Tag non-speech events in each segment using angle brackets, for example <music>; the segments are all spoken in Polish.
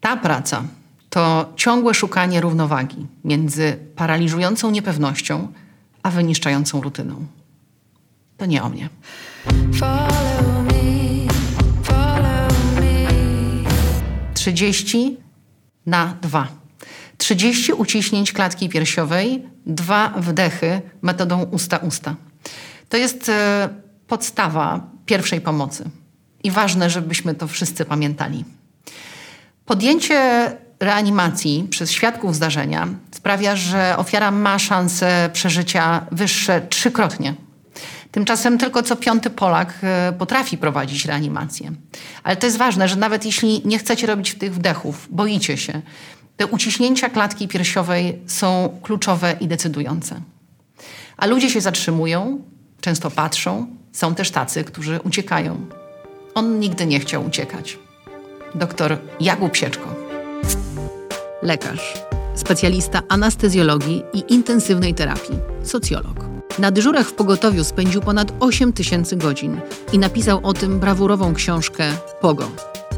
Ta praca to ciągłe szukanie równowagi między paraliżującą niepewnością a wyniszczającą rutyną. To nie o mnie. Follow me, follow me. 30 na 2. 30 uciśnięć klatki piersiowej, dwa wdechy metodą usta-usta. To jest e, podstawa pierwszej pomocy. I ważne, żebyśmy to wszyscy pamiętali. Podjęcie reanimacji przez świadków zdarzenia sprawia, że ofiara ma szanse przeżycia wyższe trzykrotnie. Tymczasem tylko co piąty Polak e, potrafi prowadzić reanimację. Ale to jest ważne, że nawet jeśli nie chcecie robić tych wdechów, boicie się, te uciśnięcia klatki piersiowej są kluczowe i decydujące. A ludzie się zatrzymują, często patrzą, są też tacy, którzy uciekają. On nigdy nie chciał uciekać. Doktor Jakub Sieczko. Lekarz, specjalista anestezjologii i intensywnej terapii, socjolog. Na dyżurach w pogotowiu spędził ponad 8 tysięcy godzin i napisał o tym brawurową książkę Pogo.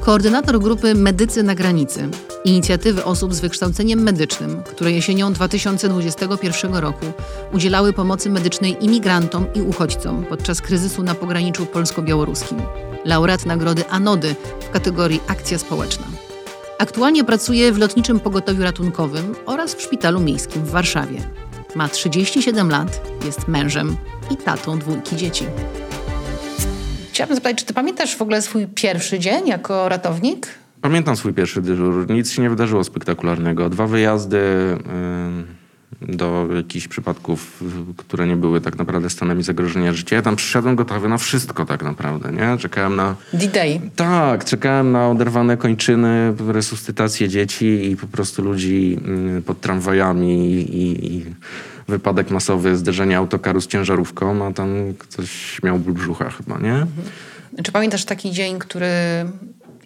Koordynator grupy Medycy na granicy, inicjatywy osób z wykształceniem medycznym, które jesienią 2021 roku udzielały pomocy medycznej imigrantom i uchodźcom podczas kryzysu na pograniczu polsko-białoruskim. Laureat nagrody Anody kategorii Akcja Społeczna. Aktualnie pracuje w Lotniczym Pogotowiu Ratunkowym oraz w Szpitalu Miejskim w Warszawie. Ma 37 lat, jest mężem i tatą dwójki dzieci. Chciałabym zapytać, czy ty pamiętasz w ogóle swój pierwszy dzień jako ratownik? Pamiętam swój pierwszy dyżur. Nic się nie wydarzyło spektakularnego. Dwa wyjazdy yy, do jakichś przypadków, które nie były tak naprawdę stanami zagrożenia życia. Ja tam przyszedłem gotowy na wszystko tak naprawdę, nie? Czekałem na... D-Day. Tak, czekałem na oderwane kończyny, resuscytację dzieci i po prostu ludzi yy, pod tramwajami i, i wypadek masowy, zderzenie autokaru z ciężarówką, a tam ktoś miał ból brzucha chyba, nie? Czy pamiętasz taki dzień, który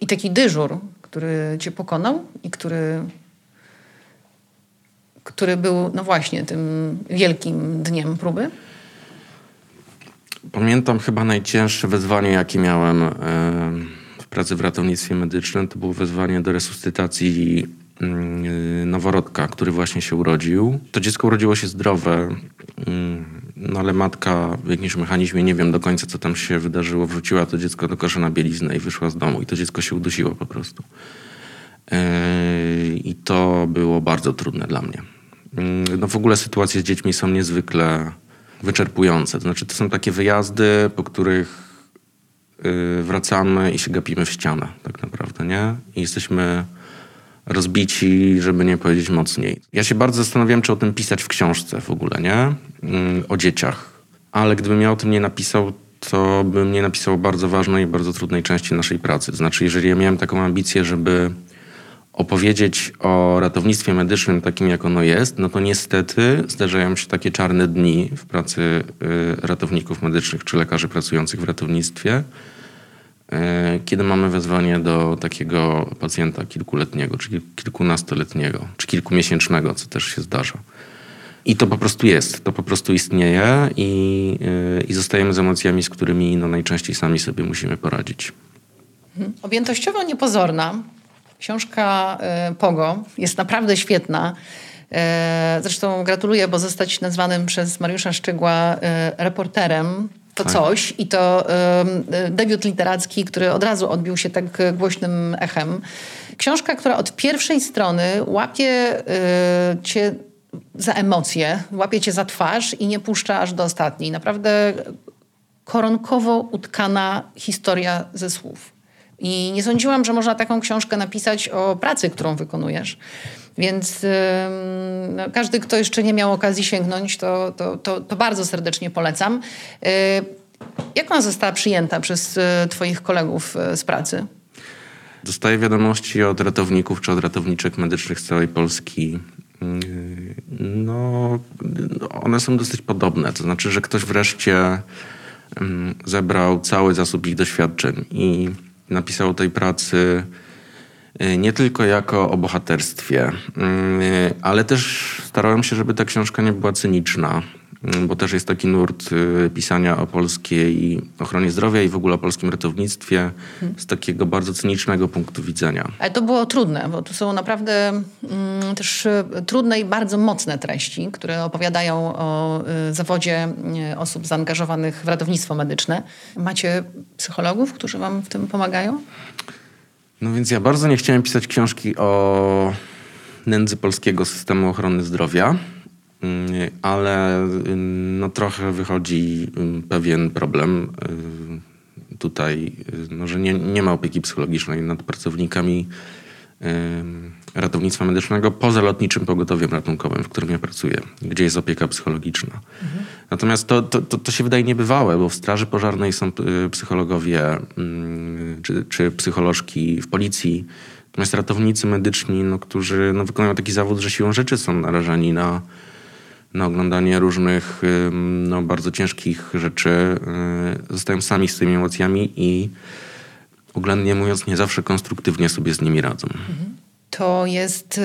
i taki dyżur, który cię pokonał i który, który był, no właśnie, tym wielkim dniem próby? Pamiętam chyba najcięższe wezwanie, jakie miałem w pracy w ratownictwie medycznym. To było wezwanie do resuscytacji mm, noworodka, który właśnie się urodził. To dziecko urodziło się zdrowe, mm, no ale matka w jakimś mechanizmie, nie wiem do końca co tam się wydarzyło, wrzuciła to dziecko do kosza na bieliznę i wyszła z domu i to dziecko się udusiło po prostu. Yy, I to było bardzo trudne dla mnie. Yy, no w ogóle sytuacje z dziećmi są niezwykle wyczerpujące. To znaczy to są takie wyjazdy, po których yy, wracamy i się gapimy w ścianę tak naprawdę, nie? I jesteśmy rozbici, żeby nie powiedzieć mocniej. Ja się bardzo zastanawiałem, czy o tym pisać w książce w ogóle, nie? O dzieciach. Ale gdybym ja o tym nie napisał, to bym nie napisał bardzo ważnej i bardzo trudnej części naszej pracy. To znaczy, jeżeli ja miałem taką ambicję, żeby opowiedzieć o ratownictwie medycznym takim, jak ono jest, no to niestety zdarzają się takie czarne dni w pracy y, ratowników medycznych czy lekarzy pracujących w ratownictwie, y, kiedy mamy wezwanie do takiego pacjenta kilkuletniego, czy kilkunastoletniego, czy kilkumiesięcznego, co też się zdarza. I to po prostu jest, to po prostu istnieje i, y, i zostajemy z emocjami, z którymi no, najczęściej sami sobie musimy poradzić. Mhm. Objętościowo niepozorna, Książka e, Pogo jest naprawdę świetna. E, zresztą gratuluję, bo zostać nazwanym przez Mariusza Szczygła e, reporterem to tak. coś i to debiut literacki, który od razu odbił się tak głośnym echem. Książka, która od pierwszej strony łapie cię za emocje, łapie cię za twarz i nie puszcza aż do ostatniej. Naprawdę koronkowo utkana historia ze słów. I nie sądziłam, że można taką książkę napisać o pracy, którą wykonujesz. Więc no, każdy, kto jeszcze nie miał okazji sięgnąć, to, to, to, to bardzo serdecznie polecam. Yy, jak ona została przyjęta przez y, Twoich kolegów y, z pracy? Dostaję wiadomości od ratowników czy od ratowniczek medycznych z całej Polski. Yy, no, one są dosyć podobne. To znaczy, że ktoś wreszcie mm, zebrał cały zasób ich doświadczeń i napisał tej pracy y, nie tylko jako o bohaterstwie, y, ale też starałem się, żeby ta książka nie była cyniczna. Bo też jest taki nurt y, pisania o polskiej ochronie zdrowia i w ogóle o polskim ratownictwie z takiego bardzo cynicznego punktu widzenia. Ale to było trudne, bo tu są naprawdę mm, też y, trudne i bardzo mocne treści, które opowiadają o y, zawodzie y, osób zaangażowanych w ratownictwo medyczne. Macie psychologów, którzy wam w tym pomagają? No więc ja bardzo nie chciałem pisać książki o nędzy polskiego systemu ochrony zdrowia, ale mm, no trochę wychodzi mm, pewien problem y, tutaj, y, no, że nie, nie ma opieki psychologicznej nad pracownikami y, ratownictwa medycznego poza lotniczym pogotowiem ratunkowym, w którym ja pracuję, gdzie jest opieka psychologiczna. Mhm. Natomiast to, to, to, to, się wydaje niebywałe, bo w Straży Pożarnej są psychologowie czy, czy psycholożki w policji, Natomiast ratownicy medyczni, no, którzy no, wykonują taki zawód, że siłą rzeczy są narażeni na, na oglądanie różnych no, bardzo ciężkich rzeczy, y, zostają sami z tymi emocjami i oględnie mówiąc, nie zawsze konstruktywnie sobie z nimi radzą. Mhm. To jest, y,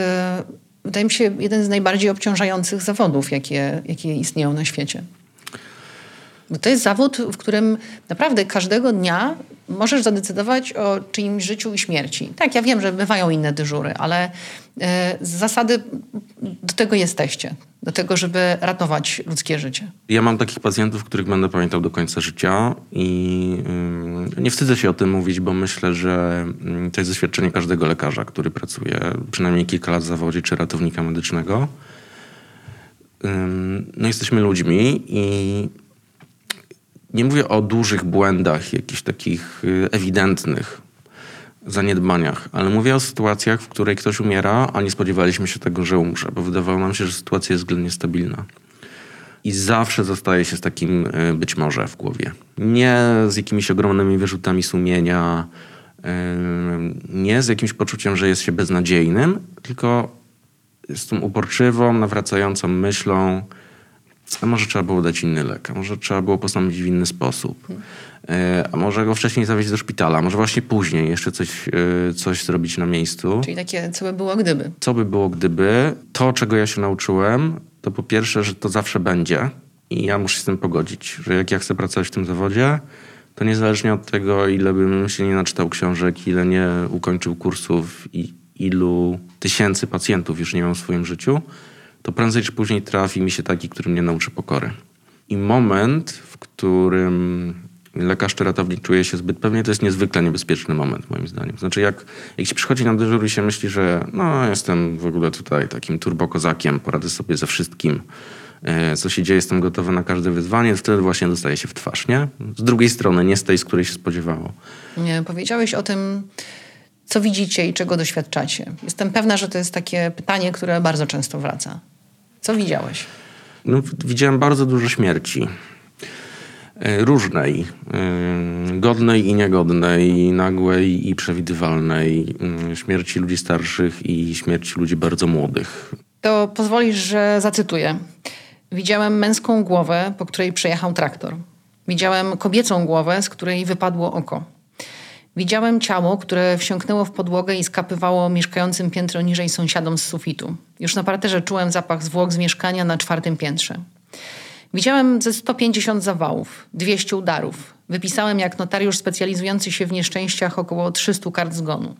wydaje mi się, jeden z najbardziej obciążających zawodów, jakie, jakie istnieją na świecie. Bo to jest zawód, w którym naprawdę każdego dnia możesz zadecydować o czyimś życiu i śmierci. Tak, ja wiem, że bywają inne dyżury, ale e, z zasady do tego jesteście. Do tego, żeby ratować ludzkie życie. Ja mam takich pacjentów, których będę pamiętał do końca życia i nie wstydzę się o tym mówić, bo myślę, że to jest doświadczenie każdego lekarza, który pracuje przynajmniej kilka lat w zawodzie czy ratownika medycznego. No jesteśmy ludźmi i nie mówię o dużych błędach, jakichś takich y, ewidentnych zaniedbaniach, ale mówię o sytuacjach, w której ktoś umiera, a nie spodziewaliśmy się tego, że umrze, bo wydawało nam się, że sytuacja jest względnie stabilna. I zawsze zostaje się z takim y, być może w głowie. Nie z jakimiś ogromnymi wyrzutami sumienia, y, nie z jakimś poczuciem, że jest się beznadziejnym, tylko z tą uporczywą, nawracającą myślą, a może trzeba było dać inny lek, a może trzeba było postąpić w inny sposób, e, a może go wcześniej zawieźć do szpitala, może właśnie później jeszcze coś, e, coś zrobić na miejscu. Czyli takie, co by było gdyby? Co by było gdyby? To, czego ja się nauczyłem, to po pierwsze, że to zawsze będzie i ja muszę się z tym pogodzić, że jak ja chcę pracować w tym zawodzie, to niezależnie od tego, ile bym się nie naczytał książek, ile nie ukończył kursów i ilu tysięcy pacjentów już nie mam w swoim życiu, to prędzej czy później trafi mi się taki, który mnie nauczy pokory. I moment, w którym lekarz czy ratownik czuje się zbyt pewnie, to jest niezwykle niebezpieczny moment, moim zdaniem. Znaczy, jak, jak się przychodzi na dyżur i się myśli, że no, jestem w ogóle tutaj takim turbokozakiem, poradzę sobie ze wszystkim, e, co się dzieje, jestem gotowy na każde wyzwanie, wtedy właśnie dostaje się w twarz, nie? Z drugiej strony, nie z tej, z której się spodziewało. Nie, powiedziałeś o tym, co widzicie i czego doświadczacie. Jestem pewna, że to jest takie pytanie, które bardzo często wraca. Co widziałeś? No, widziałem bardzo dużo śmierci. E, różnej, e, godnej i niegodnej, nagłej i przewidywalnej, e, śmierci ludzi starszych i śmierci ludzi bardzo młodych. To pozwolisz, że zacytuję. Widziałem męską głowę, po której przejechał traktor. Widziałem kobiecą głowę, z której wypadło oko. Widziałem ciało, które wsiąknęło w podłogę i skapywało mieszkającym piętro niżej sąsiadom z sufitu. Już na parterze czułem zapach zwłok z mieszkania na czwartym piętrze. Widziałem ze 150 zawałów, 200 udarów. Wypisałem jak notariusz specjalizujący się w nieszczęściach około 300 kart zgonu.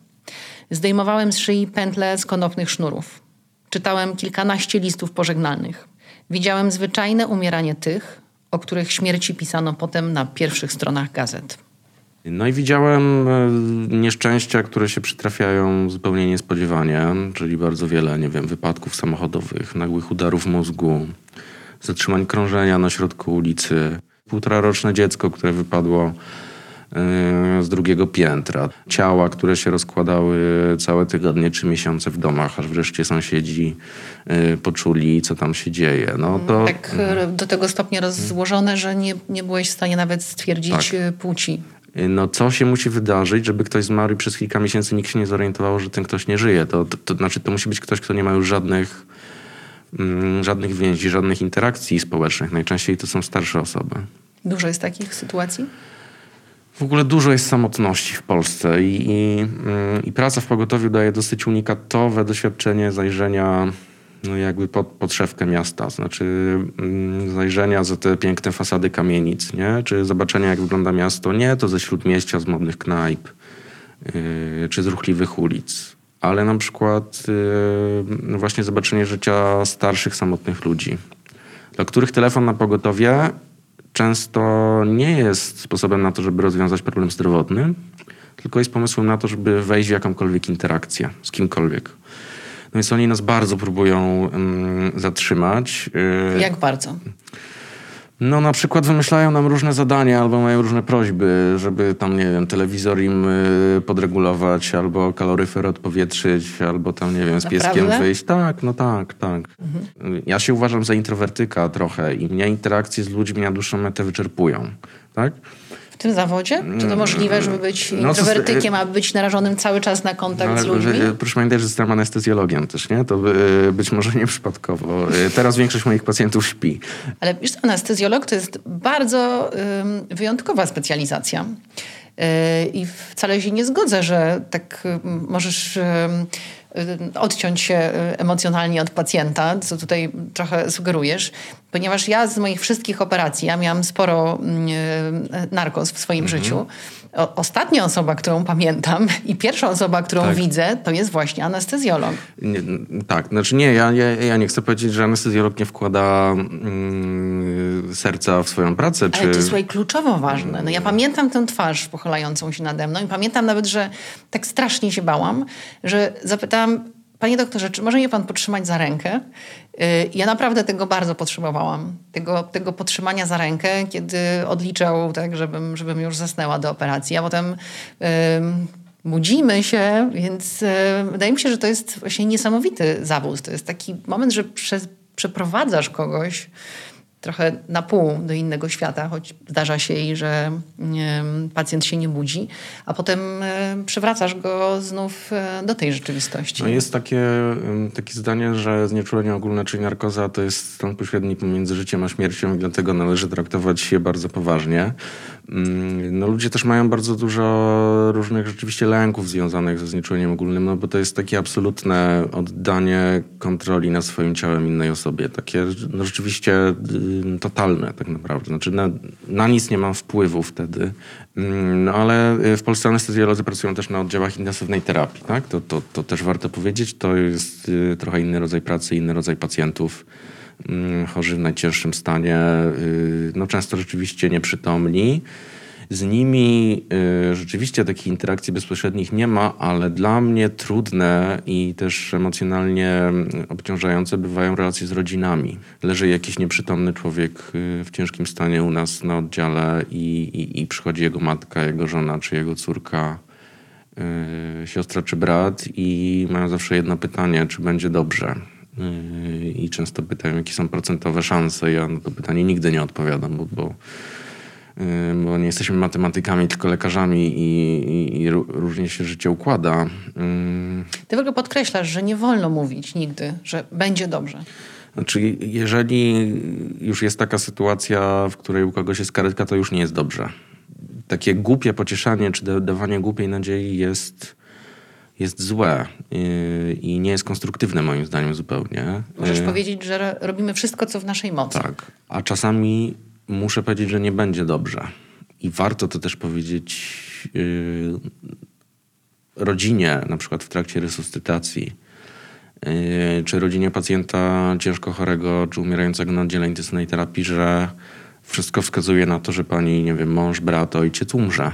Zdejmowałem z szyi pętle z konopnych sznurów. Czytałem kilkanaście listów pożegnalnych. Widziałem zwyczajne umieranie tych, o których śmierci pisano potem na pierwszych stronach gazet. No i widziałem e, nieszczęścia, które się przytrafiają zupełnie niespodziewanie, czyli bardzo wiele, nie wiem, wypadków samochodowych, nagłych udarów mózgu, zatrzymań krążenia na środku ulicy, półtoraroczne dziecko, które wypadło e, z drugiego piętra, ciała, które się rozkładały całe tygodnie czy miesiące w domach, aż wreszcie sąsiedzi e, poczuli, co tam się dzieje. No to... Tak do tego stopnia rozłożone, że nie, nie byłeś w stanie nawet stwierdzić tak. płci. No co się musi wydarzyć, żeby ktoś zmarł i przez kilka miesięcy nikt się nie zorientował, że ten ktoś nie żyje? To, to, to znaczy, to musi być ktoś, kto nie ma już żadnych, mm, żadnych więzi, żadnych interakcji społecznych. Najczęściej to są starsze osoby. Dużo jest takich sytuacji? W ogóle dużo jest samotności w Polsce i, i, mm, i praca w pogotowiu daje dosyć unikatowe doświadczenie zajrzenia no jakby pod podszewkę miasta, znaczy mm, zajrzenia za te piękne fasady kamienic, nie? czy zobaczenia jak wygląda miasto, nie to ze śródmieścia, z modnych knajp, yy, czy z ruchliwych ulic, ale na przykład yy, właśnie zobaczenie życia starszych, samotnych ludzi, dla których telefon na pogotowie często nie jest sposobem na to, żeby rozwiązać problem zdrowotny, tylko jest pomysłem na to, żeby wejść w jakąkolwiek interakcję z kimkolwiek. No więc oni nas bardzo próbują um, zatrzymać. Y, Jak bardzo? No na przykład wymyślają nam różne zadania albo mają różne prośby, żeby tam, nie wiem, telewizor im y, podregulować, albo kaloryfer odpowietrzyć, albo tam, nie wiem, z Naprawdę? pieskiem wyjść. Tak, no tak, tak. Mhm. Ja się uważam za introwertyka trochę i mnie interakcje z ludźmi na dłuższą metę wyczerpują, tak? Tym zawodzie? Czy to możliwe, żeby być no, introwertykiem, a być narażonym cały czas na kontakt no, z ludźmi? Proszę pamiętać, że jestem anestezjologiem też, nie? To e, być może nieprzypadkowo. E, teraz większość moich pacjentów śpi. Ale wiesz, anestezjolog to jest bardzo wyjątkowa specjalizacja. E, I wcale się nie zgodzę, że tak możesz odciąć się emocjonalnie od pacjenta, co tutaj trochę sugerujesz, ponieważ ja z moich wszystkich operacji, ja miałam sporo narkos w swoim mhm. życiu, o, ostatnia osoba, którą pamiętam <laughs> i pierwsza osoba, którą tak. widzę, to jest właśnie anestezjolog. Nie, tak, znaczy nie, ja, ja, ja nie chcę powiedzieć, że anestezjolog nie wkłada mm, serca w swoją pracę. Ale czy... to jest słuchaj, kluczowo ważne. No ja pamiętam tę twarz pochylającą się nade mną i pamiętam nawet, że tak strasznie się bałam, że zapytałam Panie doktorze, czy może mnie pan podtrzymać za rękę? Y, ja naprawdę tego bardzo potrzebowałam. Tego, tego podtrzymania za rękę, kiedy odliczał, tak, żebym, żebym już zasnęła do operacji. A potem budzimy się, więc y, wydaje mi się, że to jest właśnie niesamowity zawód. To jest taki moment, że przez, przeprowadzasz kogoś trochę na pół do innego świata, choć zdarza się jej, że pacjent się nie budzi, a potem przywracasz go znów e, do tej rzeczywistości. No jest takie, takie zdanie, że znieczulenie ogólne, czyli narkoza, to jest stan pośredni pomiędzy życiem a śmiercią i dlatego należy traktować je bardzo poważnie. Mm, no ludzie też mają bardzo dużo różnych rzeczywiście lęków związanych ze znieczuleniem ogólnym, no bo to jest takie absolutne oddanie kontroli nad swoim ciałem innej osobie. Takie no, rzeczywiście y, totalne tak naprawdę. Znaczy na, na nic nie mam wpływu wtedy. Mm, no ale y, w Polsce anestezjolodzy pracują też na oddziałach intensywnej terapii. Tak? To, to, to też warto powiedzieć. To jest y, trochę inny rodzaj pracy, inny rodzaj pacjentów. Mm, chorzy w najcięższym stanie, y, no często rzeczywiście nieprzytomni. Z nimi y, rzeczywiście takich interakcji bezpośrednich nie ma, ale dla mnie trudne i też emocjonalnie obciążające bywają relacje z rodzinami. Leży jakiś nieprzytomny człowiek y, w ciężkim stanie u nas na oddziale i, i, i przychodzi jego matka, jego żona czy jego córka, yy, siostra czy brat i mają zawsze jedno pytanie, czy będzie dobrze i często pytają, jakie są procentowe szanse. Ja na to pytanie nigdy nie odpowiadam, bo, bo, y, bo nie jesteśmy matematykami, tylko lekarzami i, i, i różnie się życie układa. Ty w ogóle podkreślasz, że nie wolno mówić nigdy, że będzie dobrze. Znaczy, jeżeli już jest taka sytuacja, w której u kogoś jest karetka, to już nie jest dobrze. Takie głupie pocieszanie czy dawanie głupiej nadziei jest jest złe y, i nie jest konstruktywne moim zdaniem zupełnie. Możesz y, powiedzieć, że robimy wszystko, co w naszej mocy. Tak, a czasami muszę powiedzieć, że nie będzie dobrze. I warto to też powiedzieć yy, rodzinie, na przykład w trakcie resuscytacji, yy, czy rodzinie pacjenta ciężko chorego, czy umierającego na oddziale intensywnej terapii, że wszystko wskazuje na to, że pani, nie wiem, mąż, brat, ojciec umrze.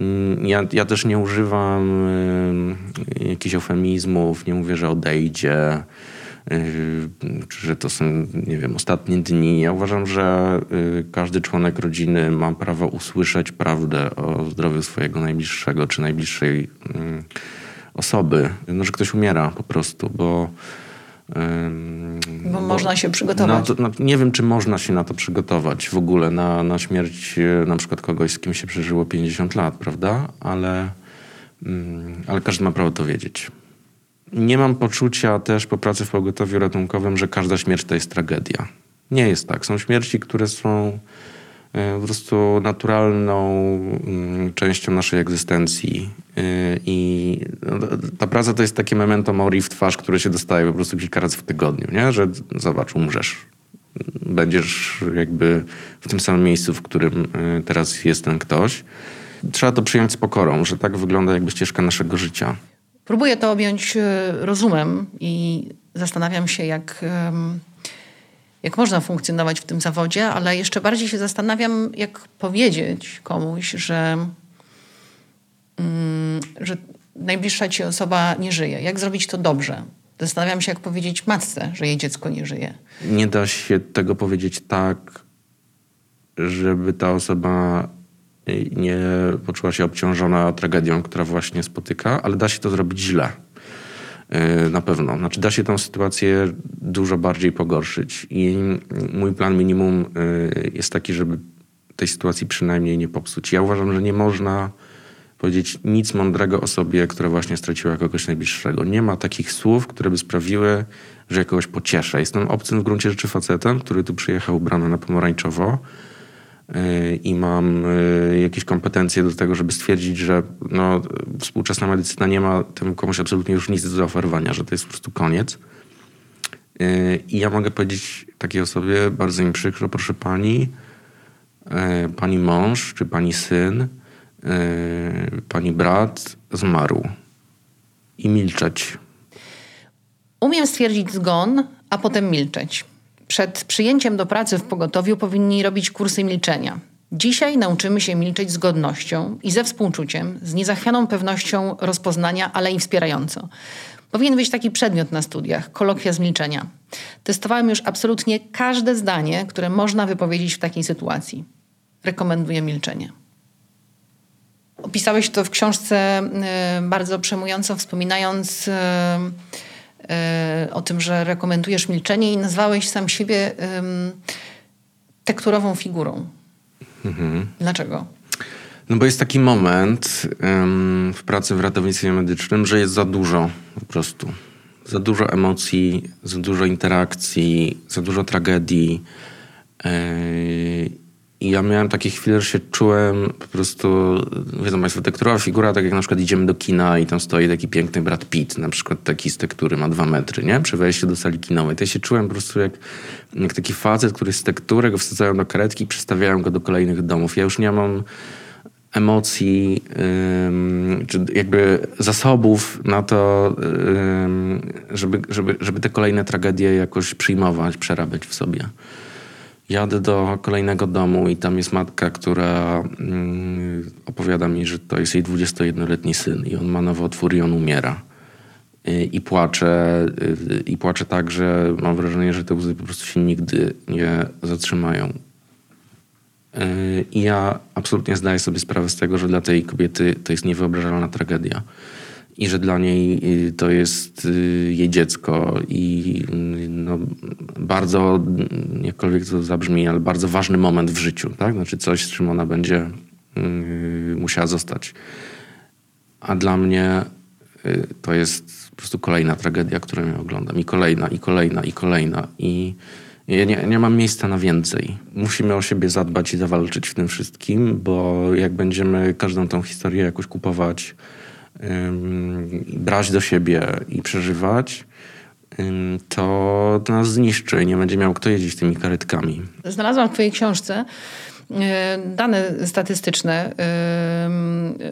Mm, ja, ja też nie używam y, jakichś eufemizmów, nie mówię, że odejdzie, że to są, nie wiem, ostatnie dni. Ja uważam, że y, każdy członek rodziny ma prawo usłyszeć prawdę o zdrowiu swojego najbliższego czy najbliższej osoby. No, że ktoś umiera po prostu, bo bo, bo można się przygotować. To, nie wiem, czy można się na to przygotować w ogóle, na, na śmierć na przykład kogoś, z kim się przeżyło 50 lat, prawda? Ale, mm, ale każdy ma prawo to wiedzieć. Nie mam poczucia też po pracy w pogotowiu ratunkowym, że każda śmierć to jest tragedia. Nie jest tak. Są śmierci, które są e, po prostu naturalną mm, częścią naszej egzystencji. E, I no, ta praca to jest takie memento mori w twarz, które się dostaje po prostu kilka razy w tygodniu, nie? że zobacz, umrzesz. Będziesz jakby w tym samym miejscu, w którym e, teraz jest ten ktoś. Trzeba to przyjąć z pokorą, że tak wygląda jakby ścieżka naszego życia. Próbuję to objąć rozumem i zastanawiam się, jak jak można funkcjonować w tym zawodzie, ale jeszcze bardziej się zastanawiam, jak powiedzieć komuś, że, mm, że najbliższa ci osoba nie żyje. Jak zrobić to dobrze? Zastanawiam się, jak powiedzieć matce, że jej dziecko nie żyje. Nie da się tego powiedzieć tak, żeby ta osoba nie poczuła się obciążona tragedią, która właśnie spotyka, ale da się to zrobić źle. E, na pewno. Znaczy da się tę sytuację dużo bardziej pogorszyć i mój plan minimum e, jest taki, żeby tej sytuacji przynajmniej nie popsuć. Ja uważam, że nie można powiedzieć nic mądrego osobie, która właśnie straciła kogoś najbliższego. Nie ma takich słów, które by sprawiły, że kogoś pocieszę. Jestem obcym w gruncie rzeczy facetem, który tu przyjechał ubrany na pomarańczowo i mam y, jakieś kompetencje do tego, żeby stwierdzić, że no, współczesna medycyna nie ma temu komuś absolutnie już nic do zaoferowania, że to jest po prostu koniec. Y, I ja mogę powiedzieć takiej osobie, bardzo mi przykro, proszę pani, y, pani mąż czy pani syn, pani brat zmarł. I milczeć. Umiem stwierdzić zgon, a potem milczeć. Przed przyjęciem do pracy w pogotowiu powinni robić kursy milczenia. Dzisiaj nauczymy się milczeć z godnością i ze współczuciem, z niezachwianą pewnością rozpoznania, ale i wspierająco. Powinien być taki przedmiot na studiach kolokwia z milczenia. Testowałem już absolutnie każde zdanie, które można wypowiedzieć w takiej sytuacji. Rekomenduję milczenie. Opisałeś to w książce y, bardzo przemująco, wspominając y, o tym, że rekomendujesz milczenie i nazwałeś sam siebie tekturową figurą. Mhm. Dlaczego? No bo jest taki moment w pracy w ratownictwie medycznym, że jest za dużo po prostu. Za dużo emocji, za dużo interakcji, za dużo tragedii. Yy, i ja miałem takie chwile, że się czułem po prostu, wiedzą Państwo, tekturowa figura, tak jak na przykład idziemy do kina i tam stoi taki piękny Brad Pitt, na przykład taki z tektury ma dwa metry, nie? Przy wejściu do sali kinowej. To ja się czułem po prostu jak, jak taki facet, który z tektury go wsadzają do karetki i przestawiają go do kolejnych domów. Ja już nie mam emocji, czy jakby zasobów na to, żeby, żeby, żeby te kolejne tragedie jakoś przyjmować, przerabiać w sobie. Jadę do kolejnego domu i tam jest matka, która mm, opowiada mi, że to jest jej 21-letni syn i on ma nowotwór i on umiera. I, I płacze, y, i płacze tak, że mam wrażenie, że te łzy po prostu się nigdy nie zatrzymają. Y, I ja absolutnie zdaję sobie sprawę z tego, że dla tej kobiety to jest niewyobrażalna tragedia i że dla niej y, to jest y, jej dziecko i y, no, bardzo, jakkolwiek to zabrzmi, ale bardzo ważny moment w życiu, tak? Znaczy coś, z czym ona będzie musiała zostać. A dla mnie to jest po prostu kolejna tragedia, którą ja oglądam. I kolejna, i kolejna, i kolejna. I ja nie, nie mam miejsca na więcej. Musimy o siebie zadbać i zawalczyć w tym wszystkim, bo jak będziemy każdą tą historię jakoś kupować brać do siebie i przeżywać, to, nas zniszczy. Nie będzie miał kto jeździć tymi karetkami. Znalazłam w twojej książce e, dane statystyczne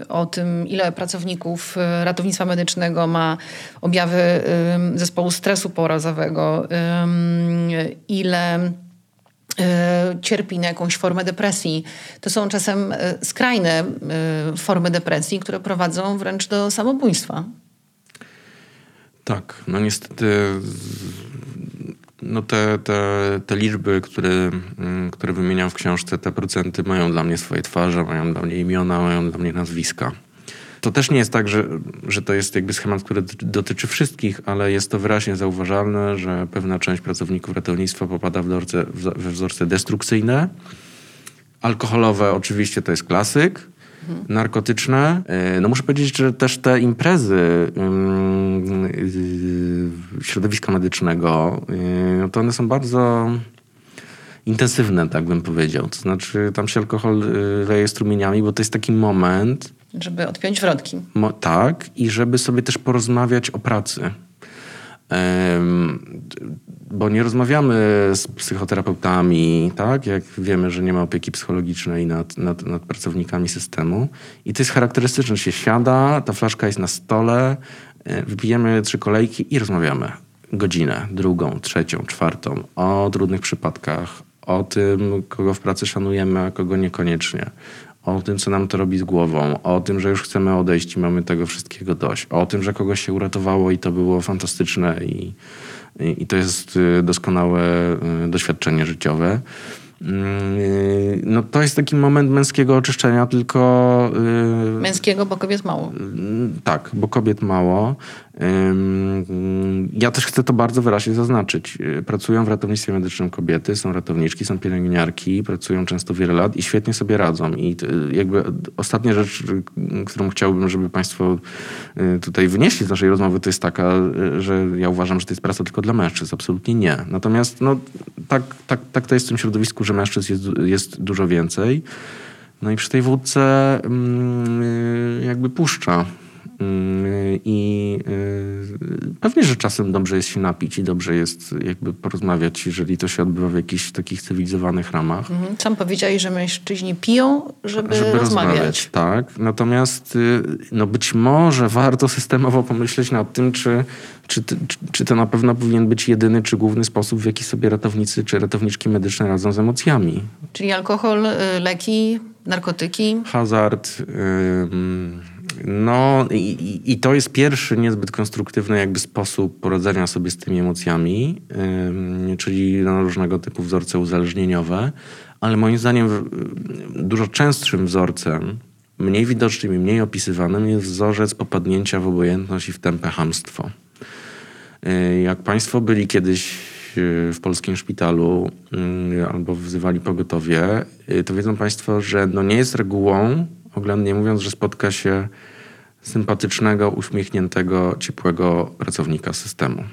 o tym, ile pracowników e, ratownictwa medycznego ma objawy zespołu stresu porazowego, ile cierpi na jakąś formę depresji. To są czasem e, skrajne e, formy depresji, które prowadzą wręcz do samobójstwa. Tak, no niestety no te, te, te liczby, które, mm, które wymieniam w książce, te procenty mają dla mnie swoje twarze, mają dla mnie imiona, mają dla mnie nazwiska. To też nie jest tak, że, że to jest jakby schemat, który dotyczy wszystkich, ale jest to wyraźnie zauważalne, że pewna część pracowników ratownictwa popada w wzorce, we wzorce destrukcyjne. Alkoholowe oczywiście to jest klasyk. Mhm. Narkotyczne. E, no muszę powiedzieć, że też te imprezy yy, środowiska medycznego, yy, to one są bardzo intensywne, tak bym powiedział. To znaczy tam się alkohol y, leje strumieniami, bo to jest taki moment... Żeby odpiąć wrotki. Mo, tak, i żeby sobie też porozmawiać o pracy. bo nie rozmawiamy z psychoterapeutami, tak? Jak wiemy, że nie ma opieki psychologicznej nad, nad, nad pracownikami systemu. I to jest charakterystyczne, że się siada, ta flaszka jest na stole, e, wypijemy trzy kolejki i rozmawiamy godzinę, drugą, trzecią, czwartą o trudnych przypadkach, o tym, kogo w pracy szanujemy, a kogo niekoniecznie, o tym, co nam to robi z głową, o tym, że już chcemy odejść i mamy tego wszystkiego dość, o tym, że kogoś się uratowało i to było fantastyczne i, i, i to jest y, doskonałe y, doświadczenie życiowe. Mm, no to jest taki moment męskiego oczyszczenia, tylko... Y, męskiego, bo kobiet mało. Tak, bo kobiet mało. Ja też chcę to bardzo wyraźnie zaznaczyć. Pracują w ratownictwie medycznym kobiety, są ratowniczki, są pielęgniarki, pracują często wiele lat i świetnie sobie radzą. I jakby ostatnia rzecz, którą chciałbym, żeby Państwo y, tutaj wynieśli z naszej rozmowy, to jest taka, że ja uważam, że to jest praca tylko dla mężczyzn. Absolutnie nie. Natomiast no, tak, tak, tak to jest w tym środowisku, że mężczyzn jest, jest dużo więcej. No i przy tej wódce y, jakby puszcza Mm, I y, pewnie, że czasem dobrze jest się napić i dobrze jest jakby porozmawiać, jeżeli to się odbywa w jakichś takich cywilizowanych ramach. Mhm. Sam powiedziałeś, że mężczyźni piją, żeby, żeby rozmawiać. rozmawiać. Tak, natomiast y, no być może warto systemowo pomyśleć nad tym, czy, czy, czy to na pewno powinien być jedyny czy główny sposób, w jaki sobie ratownicy czy ratowniczki medyczne radzą z emocjami. Czyli alkohol, y, leki, narkotyki? Hazard. No i, i, to jest pierwszy niezbyt konstruktywny jakby sposób poradzenia sobie z tymi emocjami, yy, czyli no, różnego typu wzorce uzależnieniowe, ale moim zdaniem dużo częstszym wzorcem, mniej widocznym i mniej opisywanym jest wzorzec popadnięcia w obojętność i w tępe hamstwo. Yy, jak Państwo byli kiedyś y, w polskim szpitalu yy, albo wzywali pogotowie, y, to wiedzą Państwo, że no nie jest regułą, oględnie mówiąc, że spotka się sympatycznego, uśmiechniętego, ciepłego pracownika systemu.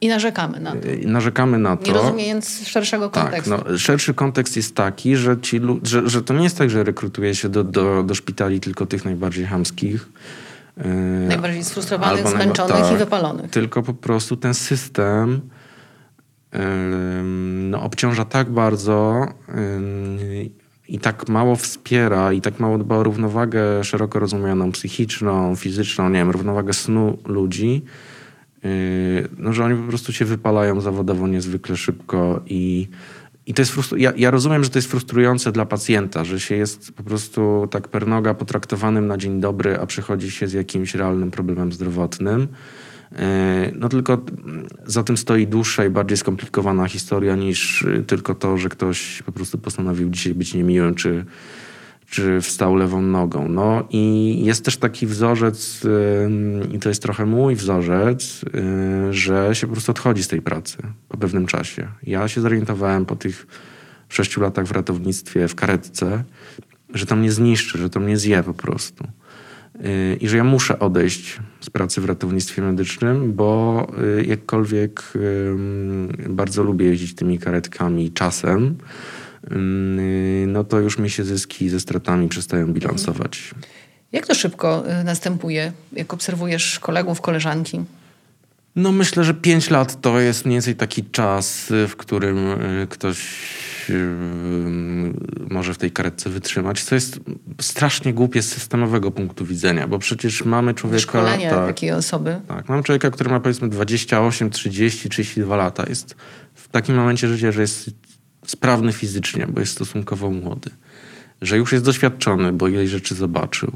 I narzekamy na to. I narzekamy na to. Nie rozumiejąc szerszego kontekstu. Tak, no, szerszy kontekst jest taki, że, ci, że, że to nie jest tak, że rekrutuje się do, do, do szpitali tylko tych najbardziej hamskich. Yy, najbardziej sfrustrowanych, zmęczonych tak, i wypalonych. Tylko po prostu ten system no, obciąża tak bardzo i tak mało wspiera i tak mało dba o równowagę szeroko rozumianą, psychiczną, fizyczną, nie wiem, równowagę snu ludzi, yy, no, że oni po prostu się wypalają zawodowo niezwykle szybko i, i to jest frustru- ja, ja rozumiem, że to jest frustrujące dla pacjenta, że się jest po prostu tak pernoga potraktowanym na dzień dobry, a przychodzi się z jakimś realnym problemem zdrowotnym. E, no tylko za tym stoi dłuższa i bardziej skomplikowana historia niż y, tylko to, że ktoś po prostu postanowił dzisiaj być niemiłym, czy, czy wstał lewą nogą. No i jest też taki wzorzec, i to jest trochę mój wzorzec, y, że się po prostu odchodzi z tej pracy po pewnym czasie. Ja się zorientowałem po tych sześciu latach w ratownictwie, w karetce, że to mnie zniszczy, że to mnie zje po prostu i że ja muszę odejść z pracy w ratownictwie medycznym, bo y, jakkolwiek bardzo lubię jeździć tymi karetkami czasem, no to już mi się zyski ze stratami przestają bilansować. Jak to szybko y, następuje, jak obserwujesz kolegów, koleżanki? No myślę, że pięć lat to jest mniej więcej taki czas, y, w którym ktoś może w tej karetce wytrzymać, co jest strasznie głupie z systemowego punktu widzenia, bo przecież mamy człowieka... Szkolenie tak, takiej osoby. Tak, mamy człowieka, który ma powiedzmy 28, 30, 32 lata. Jest w takim momencie życia, że jest sprawny fizycznie, bo jest stosunkowo młody. Że już jest doświadczony, bo ileś rzeczy zobaczył.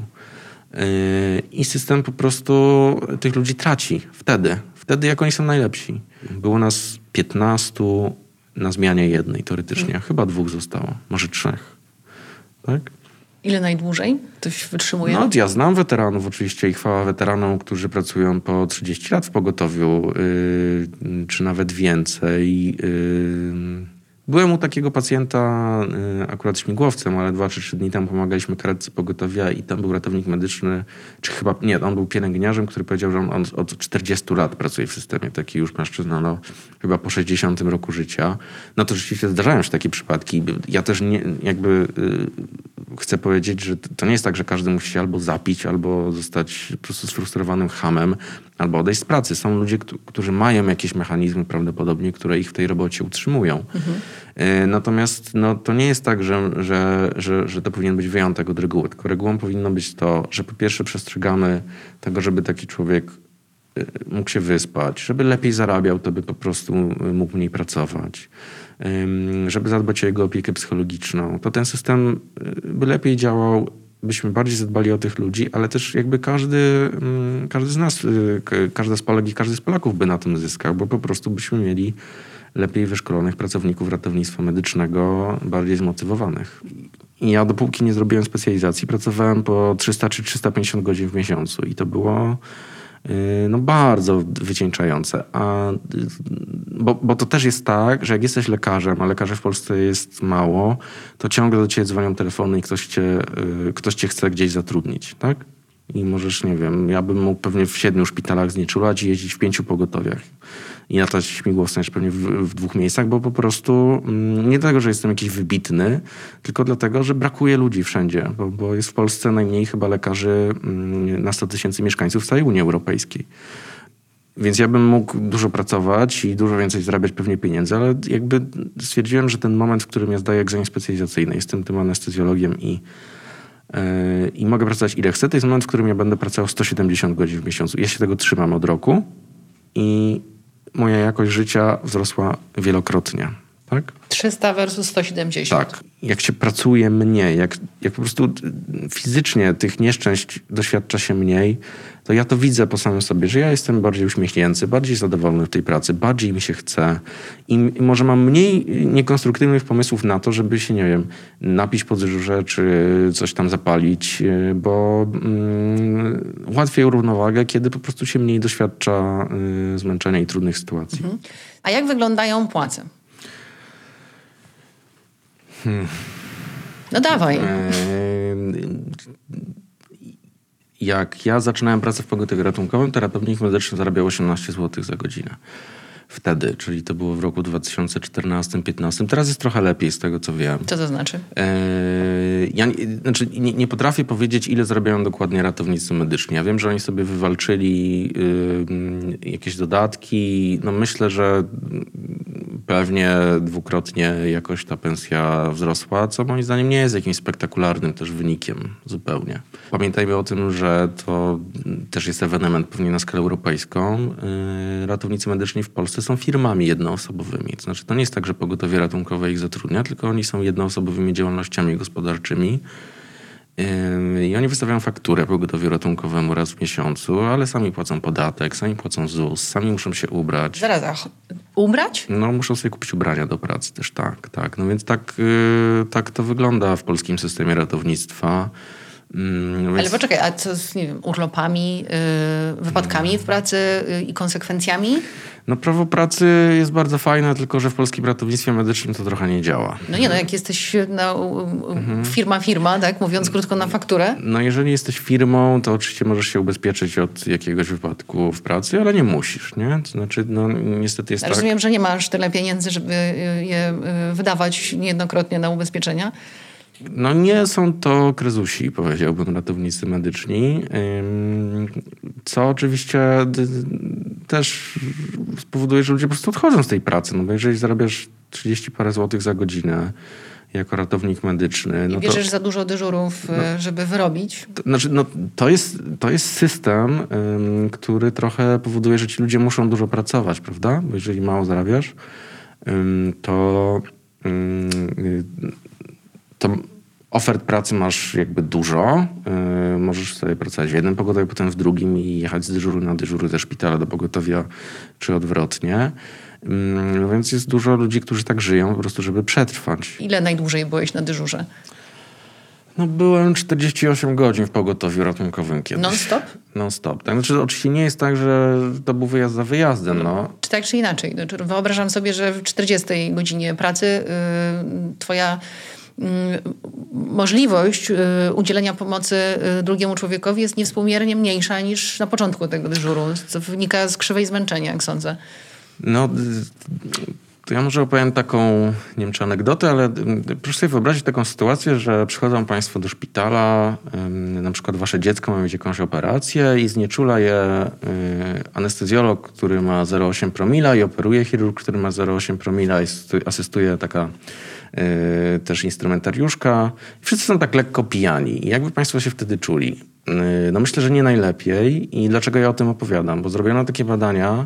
Yy, I system po prostu tych ludzi traci wtedy. Wtedy, jak oni są najlepsi. Było nas 15 na zmianie jednej teoretycznie. Hmm. Chyba dwóch zostało, może trzech. Tak? Ile najdłużej ktoś wytrzymuje? No, ja znam weteranów oczywiście i chwała weteranom, którzy pracują po 30 lat w pogotowiu, yy, czy nawet więcej. Yy, Byłem u takiego pacjenta, y, akurat śmigłowcem, ale dwa czy trzy dni temu pomagaliśmy karetce pogotowia i tam był ratownik medyczny, czy chyba, nie, on był pielęgniarzem, który powiedział, że on, on od 40 lat pracuje w systemie, taki już mężczyzna, no chyba po 60 roku życia. No to rzeczywiście zdarzają się takie przypadki. Ja też nie, jakby y, chcę powiedzieć, że to nie jest tak, że każdy musi się albo zapić, albo zostać po prostu sfrustrowanym hamem, albo odejść z pracy. Są ludzie, którzy mają jakieś mechanizmy prawdopodobnie, które ich w tej robocie utrzymują. Mhm. Natomiast no, to nie jest tak, że, że, że, że to powinien być wyjątek od reguły. Tylko regułą powinno być to, że po pierwsze przestrzegamy tego, żeby taki człowiek e, mógł się wyspać, żeby lepiej zarabiał, to by po prostu mógł mniej pracować, żeby zadbać o jego opiekę psychologiczną. To ten system e, by lepiej działał byśmy bardziej zadbali o tych ludzi, ale też jakby każdy, mm, każdy z nas, y, każda z Polek i każdy z Polaków by na tym zyskał, bo po prostu byśmy mieli lepiej wyszkolonych pracowników ratownictwa medycznego, bardziej zmotywowanych. I ja dopóki nie zrobiłem specjalizacji, pracowałem po 300 czy 350 godzin w miesiącu i to było no bardzo wycieńczające. A, bo, bo to też jest tak, że jak jesteś lekarzem, a lekarzy w Polsce jest mało, to ciągle do ciebie dzwonią telefony i ktoś cię, y, ktoś cię chce gdzieś zatrudnić, tak? I możesz, nie wiem, ja bym mógł pewnie w siedmiu szpitalach znieczulać i jeździć w pięciu pogotowiach. I latać śmigłowcem jeszcze pewnie w, w, dwóch miejscach, bo po prostu mm, nie dlatego, że jestem jakiś wybitny, tylko dlatego, że brakuje ludzi wszędzie, bo, bo jest w Polsce najmniej chyba lekarzy mm, na 100 tysięcy mieszkańców w całej Unii Europejskiej. Więc ja bym mógł dużo pracować i dużo więcej zarabiać pewnie pieniędzy, ale jakby stwierdziłem, że ten moment, w którym ja zdaję egzamin specjalizacyjny, jestem tym anestezjologiem i, yy, i mogę pracować ile chcę, to jest moment, w którym ja będę pracował 170 godzin w miesiącu. Ja się tego trzymam od roku i moja jakość życia wzrosła wielokrotnie. Tak? 300 versus 170. Tak. Jak się pracuje mniej, jak, jak po prostu fizycznie tych nieszczęść doświadcza się mniej, to ja to widzę po samym sobie, że ja jestem bardziej uśmiechnięty, bardziej zadowolony w tej pracy, bardziej mi się chce i może mam mniej niekonstruktywnych pomysłów na to, żeby się, nie wiem, napić po dyżurze czy coś tam zapalić, bo mm, łatwiej równowagę, kiedy po prostu się mniej doświadcza y, zmęczenia i trudnych sytuacji. Mhm. A jak wyglądają płace? Hmm. No dawaj. Jak ja zaczynałem pracę w pogotowiu ratunkowym, to ratownik medyczny zarabiał 18 zł za godzinę wtedy, czyli to było w roku 2014-2015. Teraz jest trochę lepiej z tego, co wiem. Co to znaczy? E, ja znaczy, nie, nie, potrafię powiedzieć, ile zarabiają dokładnie ratownicy medyczni. Ja wiem, że oni sobie wywalczyli jakieś dodatki. No myślę, że pewnie dwukrotnie jakoś ta pensja wzrosła, co moim zdaniem nie jest jakimś spektakularnym też wynikiem zupełnie. Pamiętajmy o tym, że to też jest ewenement pewnie na skalę europejską. Y, ratownicy medyczni w Polsce są firmami jednoosobowymi. To znaczy to nie jest tak, że pogotowie ratunkowe ich zatrudnia, tylko oni są jednoosobowymi działalnościami gospodarczymi. I oni wystawiają fakturę pogotowiu ratunkowemu raz w miesiącu, ale sami płacą podatek, sami płacą ZUS, sami muszą się ubrać. Zaraz, ach, ubrać? No, muszą sobie kupić ubrania do pracy też, tak, tak. No więc tak, yy, tak to wygląda w polskim systemie ratownictwa. Mm, Ale poczekaj, a co z nie wiem, urlopami, yy, wypadkami w pracy yy, i konsekwencjami? No prawo pracy jest bardzo fajne, tylko że w polskim ratownictwie medycznym to trochę nie działa. No nie, no jak jesteś no, mhm. firma, firma, tak, mówiąc krótko na fakturę. No jeżeli jesteś firmą, to oczywiście możesz się ubezpieczyć od jakiegoś wypadku w pracy, ale nie musisz, nie? To znaczy, no niestety jest Rozumiem, tak... Rozumiem, że nie masz tyle pieniędzy, żeby je y, wydawać niejednokrotnie na ubezpieczenia. No nie są to krezusi, powiedziałbym, ratownicy medyczni, co oczywiście też spowoduje, że ludzie po prostu odchodzą z tej pracy, no bo jeżeli zarabiasz 30 parę złotych za godzinę, jako ratownik medyczny. No I bierzesz to, za dużo dyżurów, no, żeby wyrobić? To, znaczy, no, to, jest, to jest system, ym, który trochę powoduje, że ci ludzie muszą dużo pracować, prawda? Bo jeżeli mało zarabiasz, ym, to to ofert pracy masz jakby dużo. Yy, możesz sobie pracować w jednym pogotowiu, potem w drugim i jechać z dyżuru na dyżury ze szpitala do pogotowia, czy odwrotnie. Yy, więc jest dużo ludzi, którzy tak żyją po prostu, żeby przetrwać. Ile najdłużej byłeś na dyżurze? No byłem 48 godzin w pogotowiu ratunkowym kiedyś. Non-stop? Non-stop. Tak? Znaczy, oczywiście nie jest tak, że to był wyjazd za wyjazdem. No. Czy tak, czy inaczej? Znaczy, wyobrażam sobie, że w 40 godzinie pracy yy, twoja możliwość yy, udzielenia pomocy y, drugiemu człowiekowi jest niewspółmiernie mniejsza niż na początku tego dyżuru, co wynika z krzywej zmęczenia, jak sądzę. No, to ja może opowiem taką, nie wiem czy anegdotę, ale proszę sobie wyobrazić taką sytuację, że przychodzą Państwo do szpitala, na przykład Wasze dziecko ma mieć jakąś operację i znieczula je y, anestezjolog, który ma 0,8 promila i operuje chirurg, który ma 0,8 promila i asystuje taka y, też instrumentariuszka. Wszyscy są tak lekko pijani. Jakby Państwo się wtedy czuli? Y, no myślę, że nie najlepiej. I dlaczego ja o tym opowiadam? Bo zrobiono takie badania,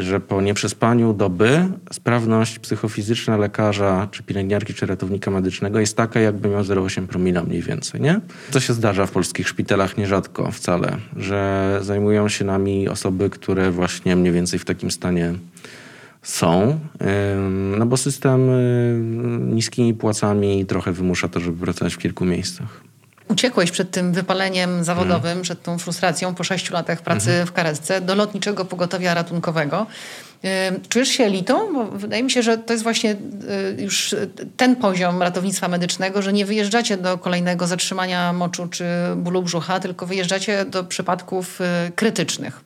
że po nieprzespaniu doby sprawność psychofizyczna lekarza, czy pielęgniarki, czy ratownika medycznego jest taka, jakby miał 0,8 promila mniej więcej, nie? To się zdarza w polskich szpitalach nierzadko wcale, że zajmują się nami osoby, które właśnie mniej więcej w takim stanie są, no bo system niskimi płacami trochę wymusza to, żeby pracować w kilku miejscach uciekłeś przed tym wypaleniem zawodowym, mm. przed tą frustracją po sześciu latach pracy mm -hmm. w karetce do lotniczego pogotowia ratunkowego. Czujesz się elitą? Bo wydaje mi się, że to jest właśnie y, już ten poziom ratownictwa medycznego, że nie wyjeżdżacie do kolejnego zatrzymania moczu czy bólu brzucha, tylko wyjeżdżacie do przypadków y, krytycznych.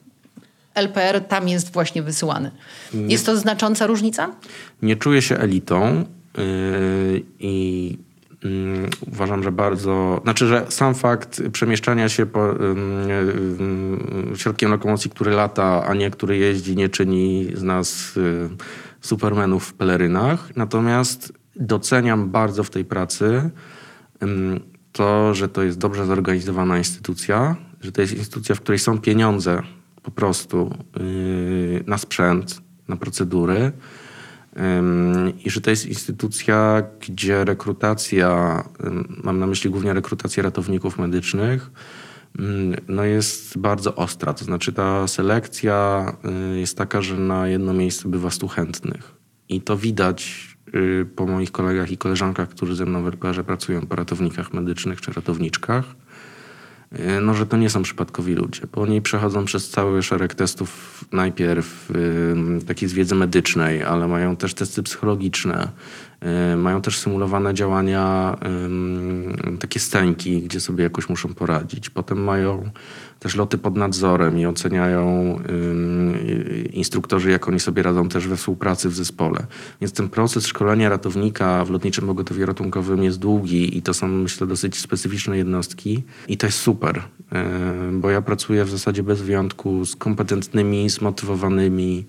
LPR tam jest właśnie wysyłany. Jest to znacząca różnica? Nie czuję się elitą yy, i Mm, uważam, że bardzo, znaczy, że sam fakt przemieszczania się po, środkiem lokomocji, który lata, a nie który jeździ, nie czyni z nas y, supermenów w pelerynach. Natomiast doceniam bardzo w tej pracy to, że to jest dobrze zorganizowana instytucja, że to jest instytucja, w której są pieniądze po prostu y, na sprzęt, na procedury i że to jest instytucja, gdzie rekrutacja, mam na myśli głównie rekrutację ratowników medycznych, no jest bardzo ostra. To znaczy ta selekcja y, jest taka, że na jedno miejsce bywa stu chętnych. I to widać y, po moich kolegach i koleżankach, którzy ze mną w RPR pracują, po ratownikach medycznych czy ratowniczkach no, że to nie są przypadkowi ludzie, bo oni przechodzą przez cały szereg testów najpierw y, takiej z wiedzy medycznej, ale mają też testy psychologiczne, y, mają też symulowane działania, y, takie stęki, gdzie sobie jakoś muszą poradzić. Potem mają też loty pod nadzorem i oceniają instruktorzy, jak oni sobie radzą też we współpracy w zespole. Więc ten proces szkolenia ratownika w lotniczym pogotowiu ratunkowym jest długi i to są, myślę, dosyć specyficzne jednostki i to jest super, bo ja pracuję w zasadzie bez wyjątku z kompetentnymi, zmotywowanymi,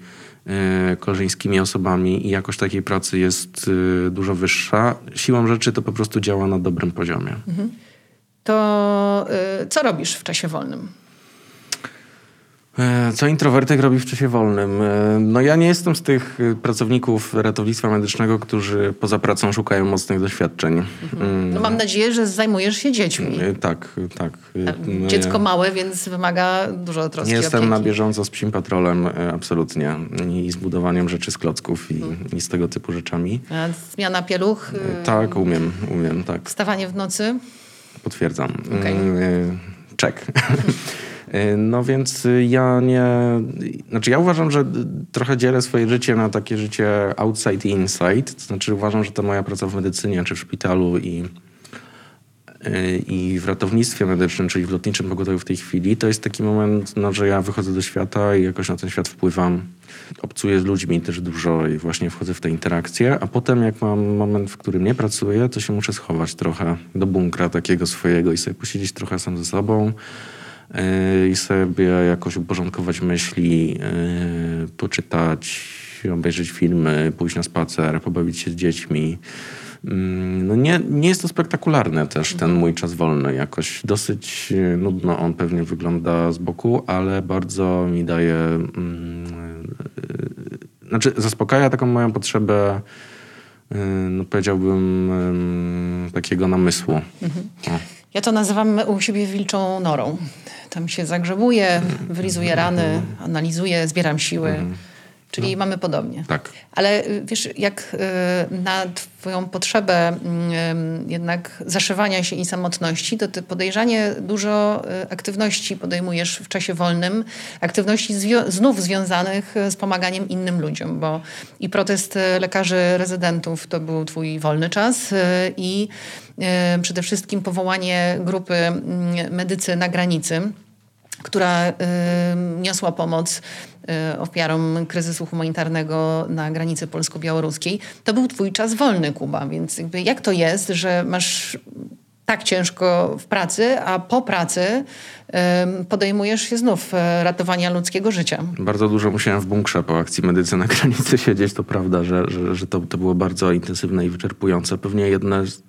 koleżeńskimi osobami i jakość takiej pracy jest y, dużo wyższa. Siłą rzeczy to po prostu działa na dobrym poziomie. Mhm. To y, co robisz w czasie wolnym? E, co introwertyk robi w czasie wolnym? E, no ja nie jestem z tych e, pracowników ratownictwa medycznego, którzy poza pracą szukają mocnych doświadczeń. Mhm. No mam nadzieję, że zajmujesz się dziećmi. Tak, tak. No dziecko ja... małe, więc wymaga dużo troski Nie jestem opieki. na bieżąco z psim patrolem, absolutnie. I z budowaniem rzeczy z klocków i, mhm. i z tego typu rzeczami. A zmiana pieluch? Tak, umiem, umiem, tak. Wstawanie w nocy? Potwierdzam. Okay. Czek. Y, <laughs> no więc y, ja nie. Znaczy, ja uważam, że trochę dzielę swoje życie na takie życie outside i inside. To znaczy, uważam, że ta moja praca w medycynie czy w szpitalu i, y, i w ratownictwie medycznym, czyli w lotniczym pogotowiu w tej chwili, to jest taki moment, no, że ja wychodzę do świata i jakoś na ten świat wpływam. Obcuję z ludźmi też dużo i właśnie wchodzę w te interakcje, a potem jak mam moment, w którym nie pracuję, to się muszę schować trochę do bunkra takiego swojego i sobie posiedzieć trochę sam ze sobą i sobie jakoś uporządkować myśli, e, poczytać, obejrzeć filmy, pójść na spacer, pobawić się z dziećmi. Mm, no nie, nie jest to spektakularne też, ten mój czas wolny. Jakoś dosyć e, nudno on pewnie wygląda z boku, ale bardzo mi daje... Mm, znaczy zaspokaja taką moją potrzebę no powiedziałbym takiego namysłu. Mhm. Ja to nazywam u siebie wilczą norą. Tam się zagrzebuję, wylizuje rany, analizuję, zbieram siły. Czyli no. mamy podobnie. Tak. Ale y, wiesz, jak y, na twoją potrzebę mm, jednak zaszywania się i samotności, to ty podejrzanie dużo y, aktywności podejmujesz w czasie wolnym, aktywności zwi- znów związanych z pomaganiem innym ludziom, bo i protest lekarzy rezydentów to był twój wolny czas i przede wszystkim powołanie grupy mm, medycy na granicy, która niosła pomoc Y, ofiarom kryzysu humanitarnego na granicy polsko-białoruskiej. To był twój czas wolny, Kuba, więc jak to jest, że masz tak ciężko w pracy, a po pracy podejmujesz się znów ratowania ludzkiego życia. Bardzo dużo musiałem w bunkrze po akcji Medycy na granicy siedzieć. To prawda, że, że, że to, to było bardzo intensywne i wyczerpujące. Pewnie jedne z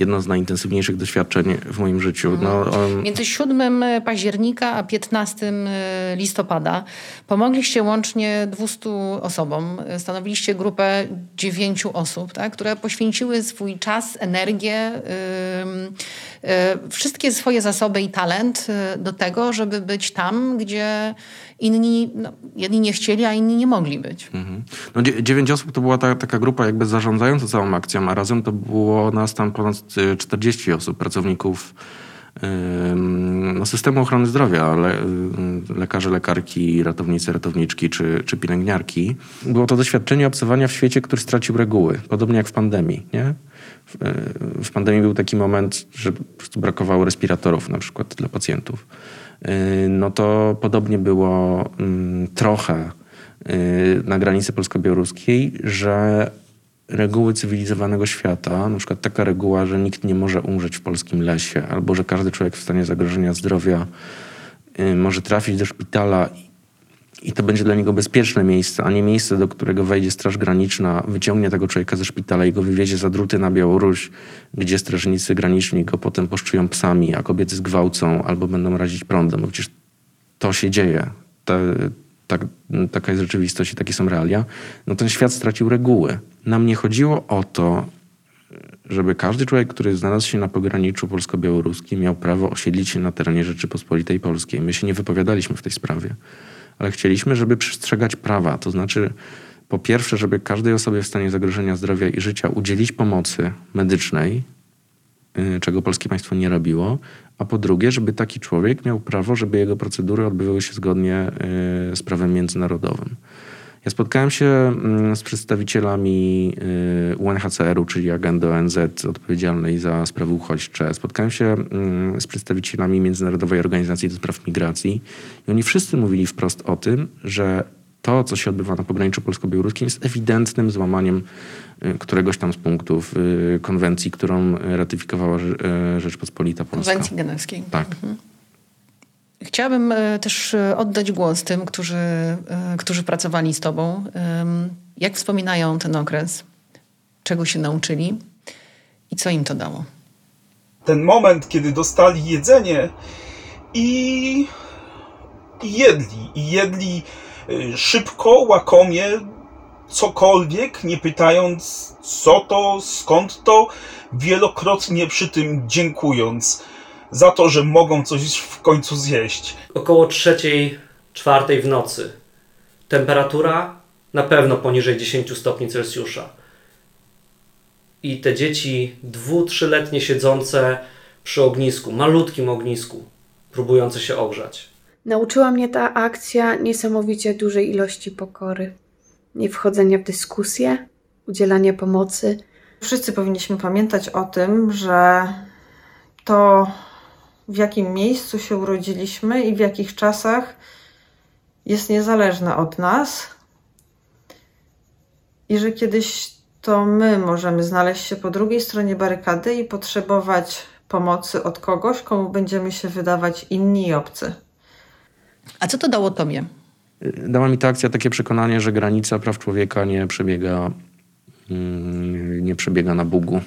jedno z najintensywniejszych doświadczeń w moim życiu. No, um... Między 7 października a 15 e, listopada pomogliście łącznie 200 osobom. Stanowiliście grupę 9 osób, tak, które poświęciły swój czas, energię, yy, yy, wszystkie swoje zasoby i talent e, do tego, żeby być tam, gdzie inni, no, jedni nie chcieli, a inni nie mogli być. Mhm. No, dziewięć osób to była ta, taka grupa jakby zarządzająca całą akcją, a razem to było nas tam ponad 40 osób, pracowników no, systemu ochrony zdrowia, le, lekarze, lekarki, ratownicy, ratowniczki czy, czy pielęgniarki. Było to doświadczenie obcowania w świecie, który stracił reguły, podobnie jak w pandemii. Nie? W, w pandemii był taki moment, że brakowało respiratorów na przykład dla pacjentów. Y, no to podobnie było mm, trochę y, na granicy polsko-białoruskiej, że reguły cywilizowanego świata, na przykład taka reguła, że nikt nie może umrzeć w polskim lesie, albo że każdy człowiek w stanie zagrożenia zdrowia y, może trafić do szpitala i to będzie dla niego bezpieczne miejsce, a nie miejsce, do którego wejdzie Straż Graniczna, wyciągnie tego człowieka ze szpitala i go wywiezie za druty na Białoruś, gdzie strażnicy graniczni go potem poszczują psami, a kobiety zgwałcą albo będą razić prądem, bo przecież to się dzieje. tak, taka jest rzeczywistość i takie są realia. No ten świat stracił reguły. Nam nie chodziło o to, żeby każdy człowiek, który znalazł się na pograniczu polsko-białoruskim, miał prawo osiedlić się na terenie Rzeczypospolitej Polskiej. My się nie wypowiadaliśmy w tej sprawie ale chcieliśmy, żeby przestrzegać prawa. To znaczy, po pierwsze, żeby każdej osobie w stanie zagrożenia zdrowia i życia udzielić pomocy medycznej, y, czego polskie państwo nie robiło, a po drugie, żeby taki człowiek miał prawo, żeby jego procedury odbywały się zgodnie y, z prawem międzynarodowym. Ja spotkałem się mm, z przedstawicielami y, UNHCR-u, czyli agendy ONZ odpowiedzialnej za sprawy uchodźcze. Spotkałem się mm, z przedstawicielami Międzynarodowej Organizacji do Spraw Migracji i oni wszyscy mówili wprost o tym, że to, co się odbywa na pograniczu polsko-białoruskim jest ewidentnym złamaniem y, któregoś tam z punktów y, konwencji, którą ratyfikowała Rzeczpospolita Polska. Konwencji genewskiej. Tak. Mhm. Chciałabym e, też e, oddać głos tym, którzy, e, którzy pracowali z Tobą. Jak wspominają ten okres? Czego się nauczyli? I co im to dało? Ten moment, kiedy dostali jedzenie i, i jedli. I jedli szybko, łakomie, cokolwiek, nie pytając co to, skąd to, wielokrotnie przy tym dziękując za to, że mogą coś w końcu zjeść. Około trzeciej, czwartej w nocy. Temperatura na pewno poniżej 10 stopni Celsjusza. I te dzieci dwu, trzyletnie siedzące przy ognisku, malutkim ognisku, próbujące się ogrzać. Nauczyła mnie ta akcja niesamowicie dużej ilości pokory. Nie wchodzenia w dyskusję, udzielania pomocy. Wszyscy powinniśmy pamiętać o tym, że to w jakim miejscu się urodziliśmy i w jakich czasach jest niezależne od nas. I że kiedyś to my możemy znaleźć się po drugiej stronie barykady i potrzebować pomocy od kogoś, komu będziemy się wydawać inni i obcy. A co to dało Tobie? Dała mi ta akcja takie przekonanie, że granica praw człowieka nie przebiega, mm, nie przebiega na Bugu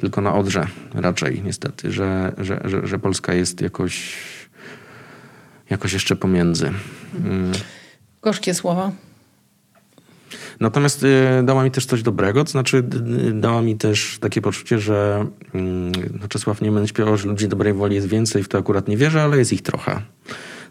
tylko na Odrze raczej niestety, że, że, że, że Polska jest jakoś, jakoś jeszcze pomiędzy. Mm. Gorzkie słowa. Natomiast y, dała mi też coś dobrego, to znaczy dała mi też takie poczucie, że y, Czesław Niemen śpiewał, że ludzi dobrej woli jest więcej, w to akurat nie wierzę, ale jest ich trochę.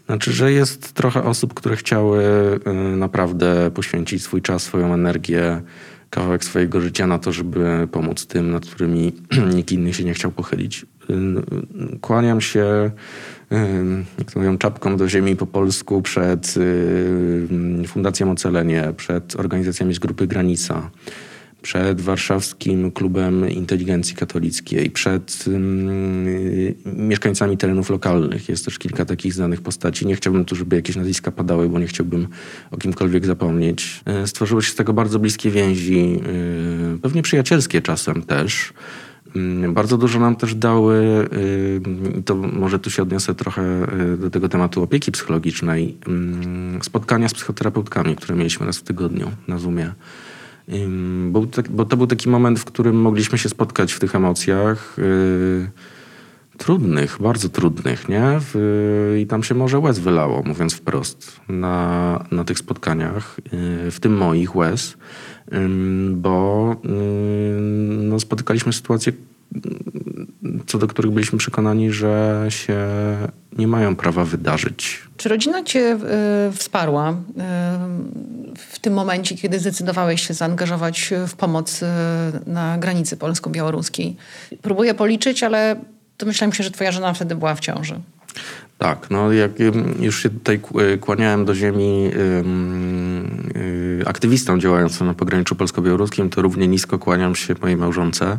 Znaczy, że jest trochę osób, które chciały y, naprawdę poświęcić swój czas, swoją energię, kawałek swojego życia na to, żeby pomóc tym, nad którymi <clears throat> nikt inny się nie chciał pochylić. Kłaniam się, jak to mówią, czapką do ziemi po polsku przed Fundacją Ocalenie, przed organizacjami z Grupy Granica, przed Warszawskim Klubem Inteligencji Katolickiej, przed um, mieszkańcami terenów lokalnych. Jest też kilka takich znanych postaci. Nie chciałbym tu, żeby jakieś nazwiska padały, bo nie chciałbym o kimkolwiek zapomnieć. E, stworzyły się z tego bardzo bliskie więzi, yy, pewnie przyjacielskie czasem też. Mm, bardzo dużo nam też dały, i to może tu się odniosę trochę do tego tematu opieki psychologicznej, spotkania z psychoterapeutkami, które mieliśmy raz w tygodniu na Zoomie. Bo, bo to był taki moment, w którym mogliśmy się spotkać w tych emocjach yy, trudnych, bardzo trudnych, nie? W, I tam się może łez wylało, mówiąc wprost, na, na tych spotkaniach, yy, w tym moich łez, bo no, spotykaliśmy sytuacje, co do których byliśmy przekonani, że się nie mają prawa wydarzyć. Czy rodzina cię y, wsparła y, w tym momencie, kiedy zdecydowałeś się zaangażować w pomoc y, na granicy polsko-białoruskiej? Próbuję policzyć, ale domyślam się, że twoja żona wtedy była w ciąży. Tak, no jak już się tutaj kłaniałem do ziemi aktywistom działającym na pograniczu polsko-białoruskim, to równie nisko kłaniam się mojej małżonce.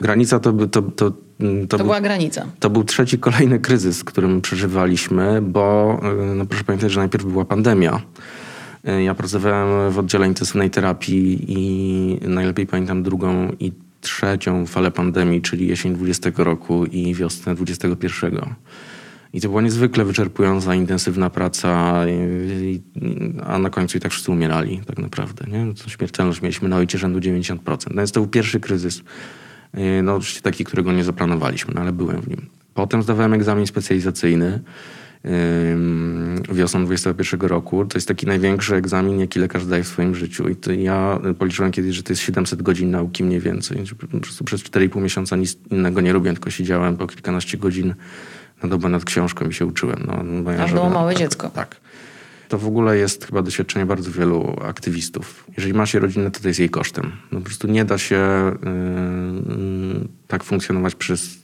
Granica to, to, to to, to był, była granica. To był trzeci kolejny kryzys, którym przeżywaliśmy, bo no proszę pamiętać, że najpierw była pandemia. Ja pracowałem w oddziale intensywnej terapii i najlepiej pamiętam drugą i trzecią falę pandemii, czyli jesień 20 roku i wiosnę 21. I to była niezwykle wyczerpująca, intensywna praca, a na końcu i tak wszyscy umierali tak naprawdę. Nie? Śmiertelność mieliśmy na ojcie rzędu 90%. No więc to był pierwszy kryzys E, no oczywiście taki, którego nie zaplanowaliśmy, no ale byłem w nim. Potem zdawałem egzamin specjalizacyjny wiosną 21 roku. To jest taki największy egzamin, jaki lekarz daje w swoim życiu. I to ja policzyłem kiedyś, że to jest 700 godzin nauki mniej więcej. Po prostu przez 4,5 miesiąca nic innego nie robiłem, tylko siedziałem po kilkanaście godzin na dobę nad książką i się uczyłem. No, A było małe tak, dziecko. Tak. To w ogóle jest chyba doświadczenie bardzo wielu aktywistów. Jeżeli ma się rodzinę, to to jest jej kosztem. No po prostu nie da się yy, tak funkcjonować przez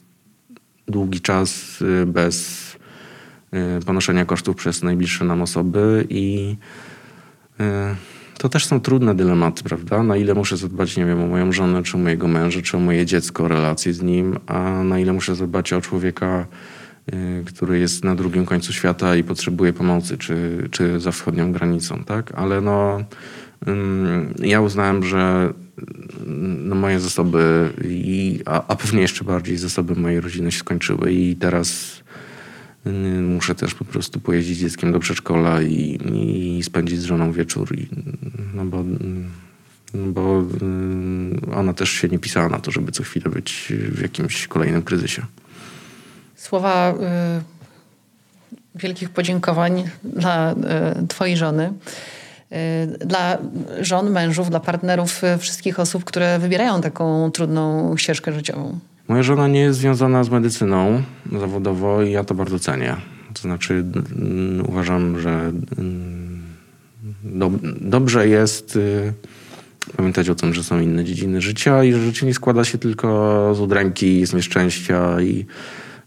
długi czas yy, bez ponoszenia kosztów przez najbliższe nam osoby i y, to też są trudne dylematy, prawda? Na ile muszę zadbać, nie wiem, o moją żonę, czy o mojego męża, czy o moje dziecko, relacje z nim, a na ile muszę zadbać o człowieka, Y, który jest na drugim końcu świata i potrzebuje pomocy, czy, czy za wschodnią granicą, tak? Ale no, ja uznałem, że no moje zasoby, i, a, a pewnie jeszcze bardziej zasoby mojej rodziny się skończyły i teraz muszę też po prostu pojeździć dzieckiem do przedszkola i, i spędzić z żoną wieczór. I, no bo, no bo ona też się nie pisała na to, żeby co chwilę być w jakimś kolejnym kryzysie słowa y, wielkich podziękowań dla y, Twojej żony, y, dla żon, mężów, dla partnerów, wszystkich osób, które wybierają taką trudną ścieżkę życiową. Moja żona nie jest związana z medycyną zawodowo i ja to bardzo cenię. To znaczy, uważam, że do, dobrze jest pamiętać o tym, że są inne dziedziny życia i że życie nie składa się tylko z udręki, z nieszczęścia i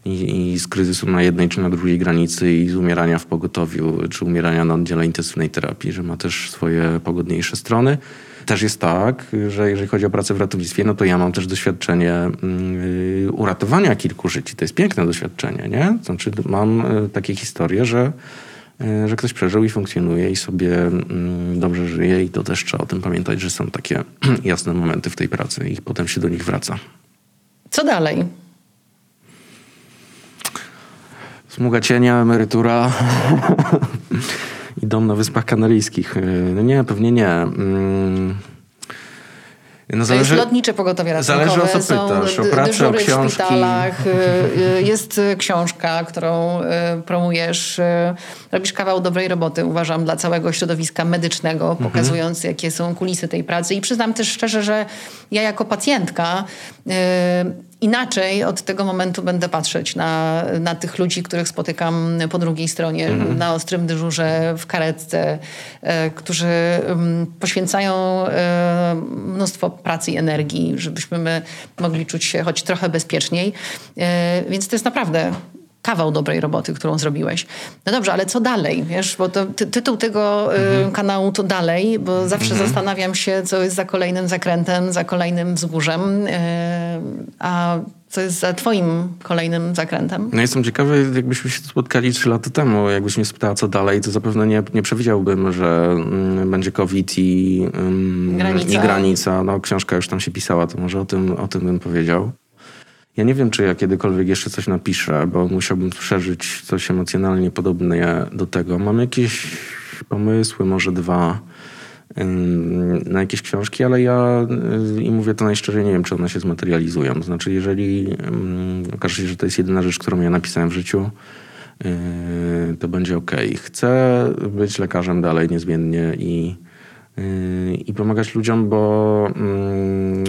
i, i z kryzysu na jednej czy na drugiej granicy i z umierania w pogotowiu, czy umierania na oddziale intensywnej terapii, że ma też swoje pogodniejsze strony. Też jest tak, że jeżeli chodzi o pracę w ratownictwie, no to ja mam też doświadczenie yy, uratowania kilku życi. To jest piękne doświadczenie, nie? Znaczy mam yy, takie historie, że yy, że ktoś przeżył i funkcjonuje i sobie mm, dobrze żyje i to też trzeba o tym pamiętać, że są takie <clears throat> jasne momenty w tej pracy i potem się do nich wraca. Co dalej? Smuga cienia, emerytura <laughs> i dom na Wyspach Kanaryjskich. No nie, pewnie nie. Mm. No zależy, to jest lotnicze pogotowie ratunkowe. Zależy o co pytasz, o pracę, o książki. w szpitalach. Y, y, jest książka, którą promujesz. Robisz kawał dobrej roboty, uważam, dla całego środowiska medycznego, mhm. pokazując, jakie są kulisy tej pracy. I przyznam też szczerze, że ja jako pacjentka inaczej od tego momentu będę patrzeć na, na tych ludzi, których spotykam po drugiej stronie, Mhm. na ostrym dyżurze, w karetce, e, którzy mm, poświęcają e, mnóstwo pracy i energii, żebyśmy my mogli czuć się choć trochę bezpieczniej. E, więc to jest naprawdę kawał dobrej roboty, którą zrobiłeś. No dobrze, ale co dalej? Wiesz, bo to, ty, tytuł tego y, kanału to dalej, bo zawsze zastanawiam się, co jest za kolejnym zakrętem, za kolejnym wzgórzem, y, a co jest za twoim kolejnym zakrętem? No jestem ciekawy, jakbyśmy się spotkali trzy lata temu, jakbyś mnie spytała, co dalej, to zapewne nie, nie przewidziałbym, że mm, będzie COVID i, mm, Granica. i granica. No, książka już tam się pisała, to może o tym, o tym bym powiedział. Ja nie wiem, czy ja kiedykolwiek jeszcze coś napiszę, bo musiałbym przeżyć coś emocjonalnie podobne do tego. Mam jakieś pomysły, może dwa na jakieś książki, ale ja y, i mówię to najszczerzej, nie wiem, czy one się zmaterializują. Znaczy, jeżeli okaże się, że to jest jedyna rzecz, którą ja napisałem w życiu, y, to będzie ok. Chcę być lekarzem dalej niezmiennie i, i pomagać ludziom, bo, mm,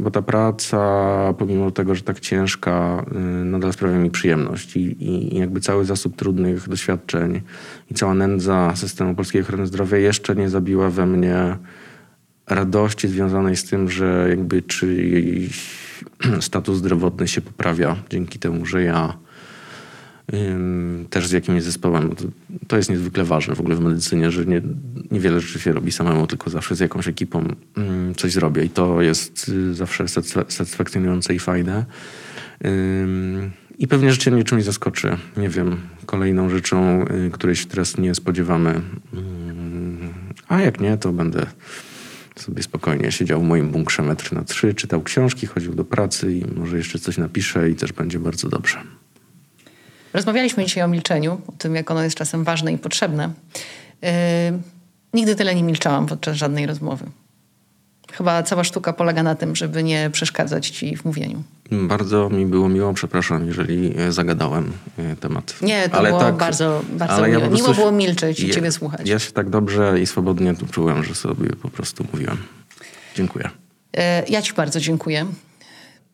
bo ta praca, pomimo tego, że tak ciężka, y, nadal sprawia mi przyjemność. I, i, jakby cały zasób trudnych doświadczeń i cała nędza systemu polskiej ochrony zdrowia jeszcze nie zabiła we mnie radości związanej z tym, że jakby czyjś status zdrowotny się poprawia dzięki temu, że ja też z jakimś zespołem. To, jest niezwykle ważne w ogóle w medycynie, że nie, niewiele rzeczy się robi samemu, tylko zawsze z jakąś ekipą coś zrobię i to jest y, zawsze satysfa- satysfakcjonujące i fajne. I pewnie życie mnie czymś zaskoczy. Nie wiem, kolejną rzeczą, y, której się teraz nie spodziewamy. A jak nie, to będę sobie spokojnie siedział w moim bunkrze metr na trzy, czytał książki, chodził do pracy i może jeszcze coś napiszę i też będzie bardzo dobrze. Rozmawialiśmy dzisiaj o milczeniu, o tym, jak ono jest czasem ważne i potrzebne. Yy, nigdy tyle nie milczałam podczas żadnej rozmowy. Chyba cała sztuka polega na tym, żeby nie przeszkadzać ci w mówieniu. Bardzo mi było miło, przepraszam, jeżeli e, zagadałem e, temat. Nie, to było bardzo, bardzo ale miło. po Miło było milczeć i ja- ciebie słuchać. Ja się tak dobrze i swobodnie tu czułem, że sobie po prostu mówiłem. Dziękuję. E, Ja Ci bardzo dziękuję.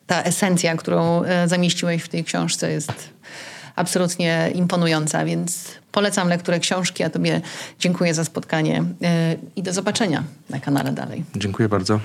Ta esencja, którą e, zamieściłeś w tej książce jest absolutnie imponująca, więc polecam lekturę książki, a Tobie dziękuję za spotkanie e, i do zobaczenia na kanale dalej. Dziękuję bardzo.